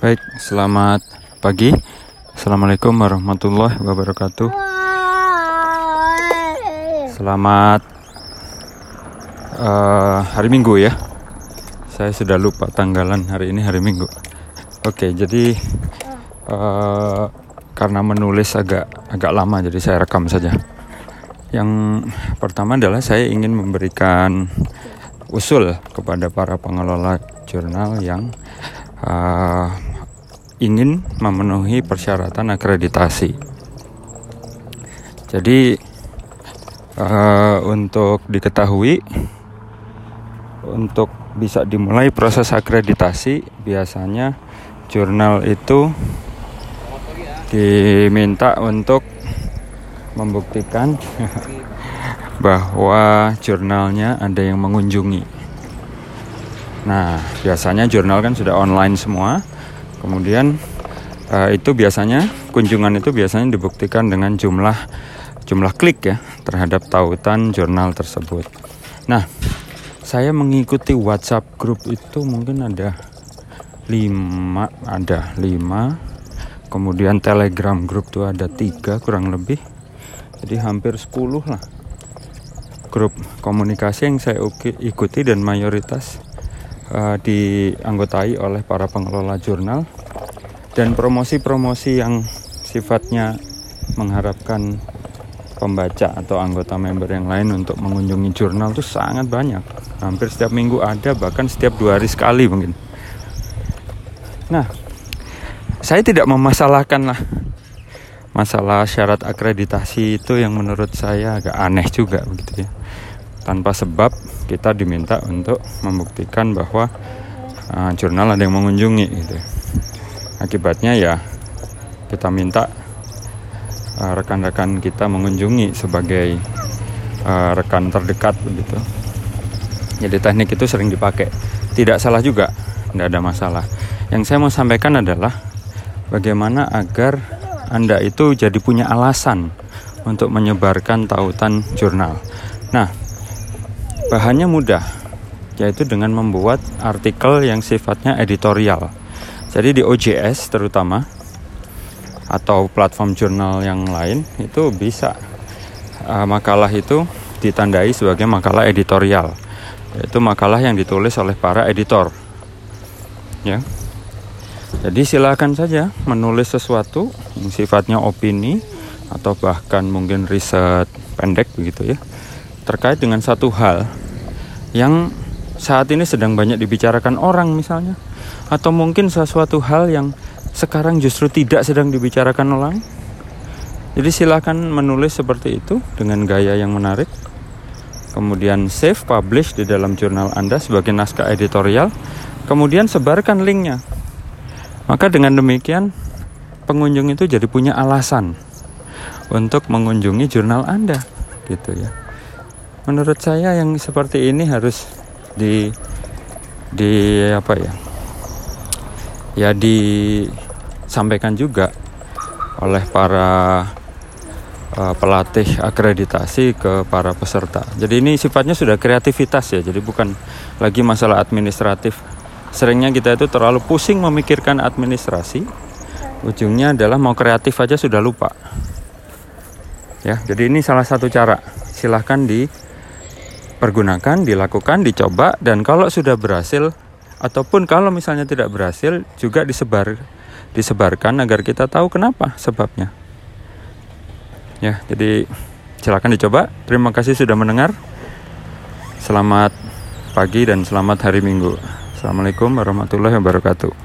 Baik, selamat pagi. Assalamualaikum warahmatullahi wabarakatuh. Selamat uh, hari Minggu ya. Saya sudah lupa tanggalan hari ini hari Minggu. Oke, jadi uh, karena menulis agak agak lama, jadi saya rekam saja. Yang pertama adalah saya ingin memberikan usul kepada para pengelola jurnal yang uh, ingin memenuhi persyaratan akreditasi. Jadi uh, untuk diketahui untuk bisa dimulai proses akreditasi biasanya jurnal itu diminta untuk membuktikan bahwa jurnalnya ada yang mengunjungi. Nah, biasanya jurnal kan sudah online semua. Kemudian uh, itu biasanya kunjungan itu biasanya dibuktikan dengan jumlah jumlah klik ya terhadap tautan jurnal tersebut. Nah, saya mengikuti WhatsApp grup itu mungkin ada lima ada lima. Kemudian telegram grup itu ada tiga kurang lebih. Jadi hampir 10 lah grup komunikasi yang saya ikuti dan mayoritas uh, dianggotai oleh para pengelola jurnal dan promosi-promosi yang sifatnya mengharapkan pembaca atau anggota member yang lain untuk mengunjungi jurnal itu sangat banyak. Hampir setiap minggu ada bahkan setiap dua hari sekali mungkin. Nah saya tidak memasalahkan lah. Masalah syarat akreditasi itu yang menurut saya agak aneh juga begitu ya tanpa sebab kita diminta untuk membuktikan bahwa uh, jurnal ada yang mengunjungi gitu. Akibatnya ya kita minta uh, rekan-rekan uh, kita mengunjungi sebagai uh, rekan terdekat begitu. Jadi teknik itu sering dipakai. Tidak salah juga, tidak ada masalah. Yang saya mau sampaikan adalah bagaimana agar Anda itu jadi punya alasan untuk menyebarkan tautan jurnal. Nah, Bahannya mudah, yaitu dengan membuat artikel yang sifatnya editorial. Jadi di OJS terutama atau platform jurnal yang lain itu bisa uh, makalah itu ditandai sebagai makalah editorial, yaitu makalah yang ditulis oleh para editor. Ya. Jadi silakan saja menulis sesuatu yang sifatnya opini atau bahkan mungkin riset pendek begitu ya terkait dengan satu hal yang saat ini sedang banyak dibicarakan orang misalnya. Atau mungkin sesuatu hal yang sekarang justru tidak sedang dibicarakan orang. Jadi silakan menulis seperti itu dengan gaya yang menarik. Kemudian save publish di dalam jurnal Anda sebagai naskah editorial. Kemudian sebarkan linknya. Maka dengan demikian pengunjung itu jadi punya alasan untuk mengunjungi jurnal Anda gitu ya menurut saya yang seperti ini harus di di apa ya ya disampaikan juga oleh para uh, pelatih akreditasi ke para peserta. Jadi ini sifatnya sudah kreativitas ya. Jadi bukan lagi masalah administratif. Seringnya kita itu terlalu pusing memikirkan administrasi. Ujungnya adalah mau kreatif aja sudah lupa. Ya, jadi ini salah satu cara. Silahkan di pergunakan, dilakukan, dicoba dan kalau sudah berhasil ataupun kalau misalnya tidak berhasil juga disebar disebarkan agar kita tahu kenapa sebabnya. Ya, jadi silakan dicoba. Terima kasih sudah mendengar. Selamat pagi dan selamat hari Minggu. Assalamualaikum warahmatullahi wabarakatuh.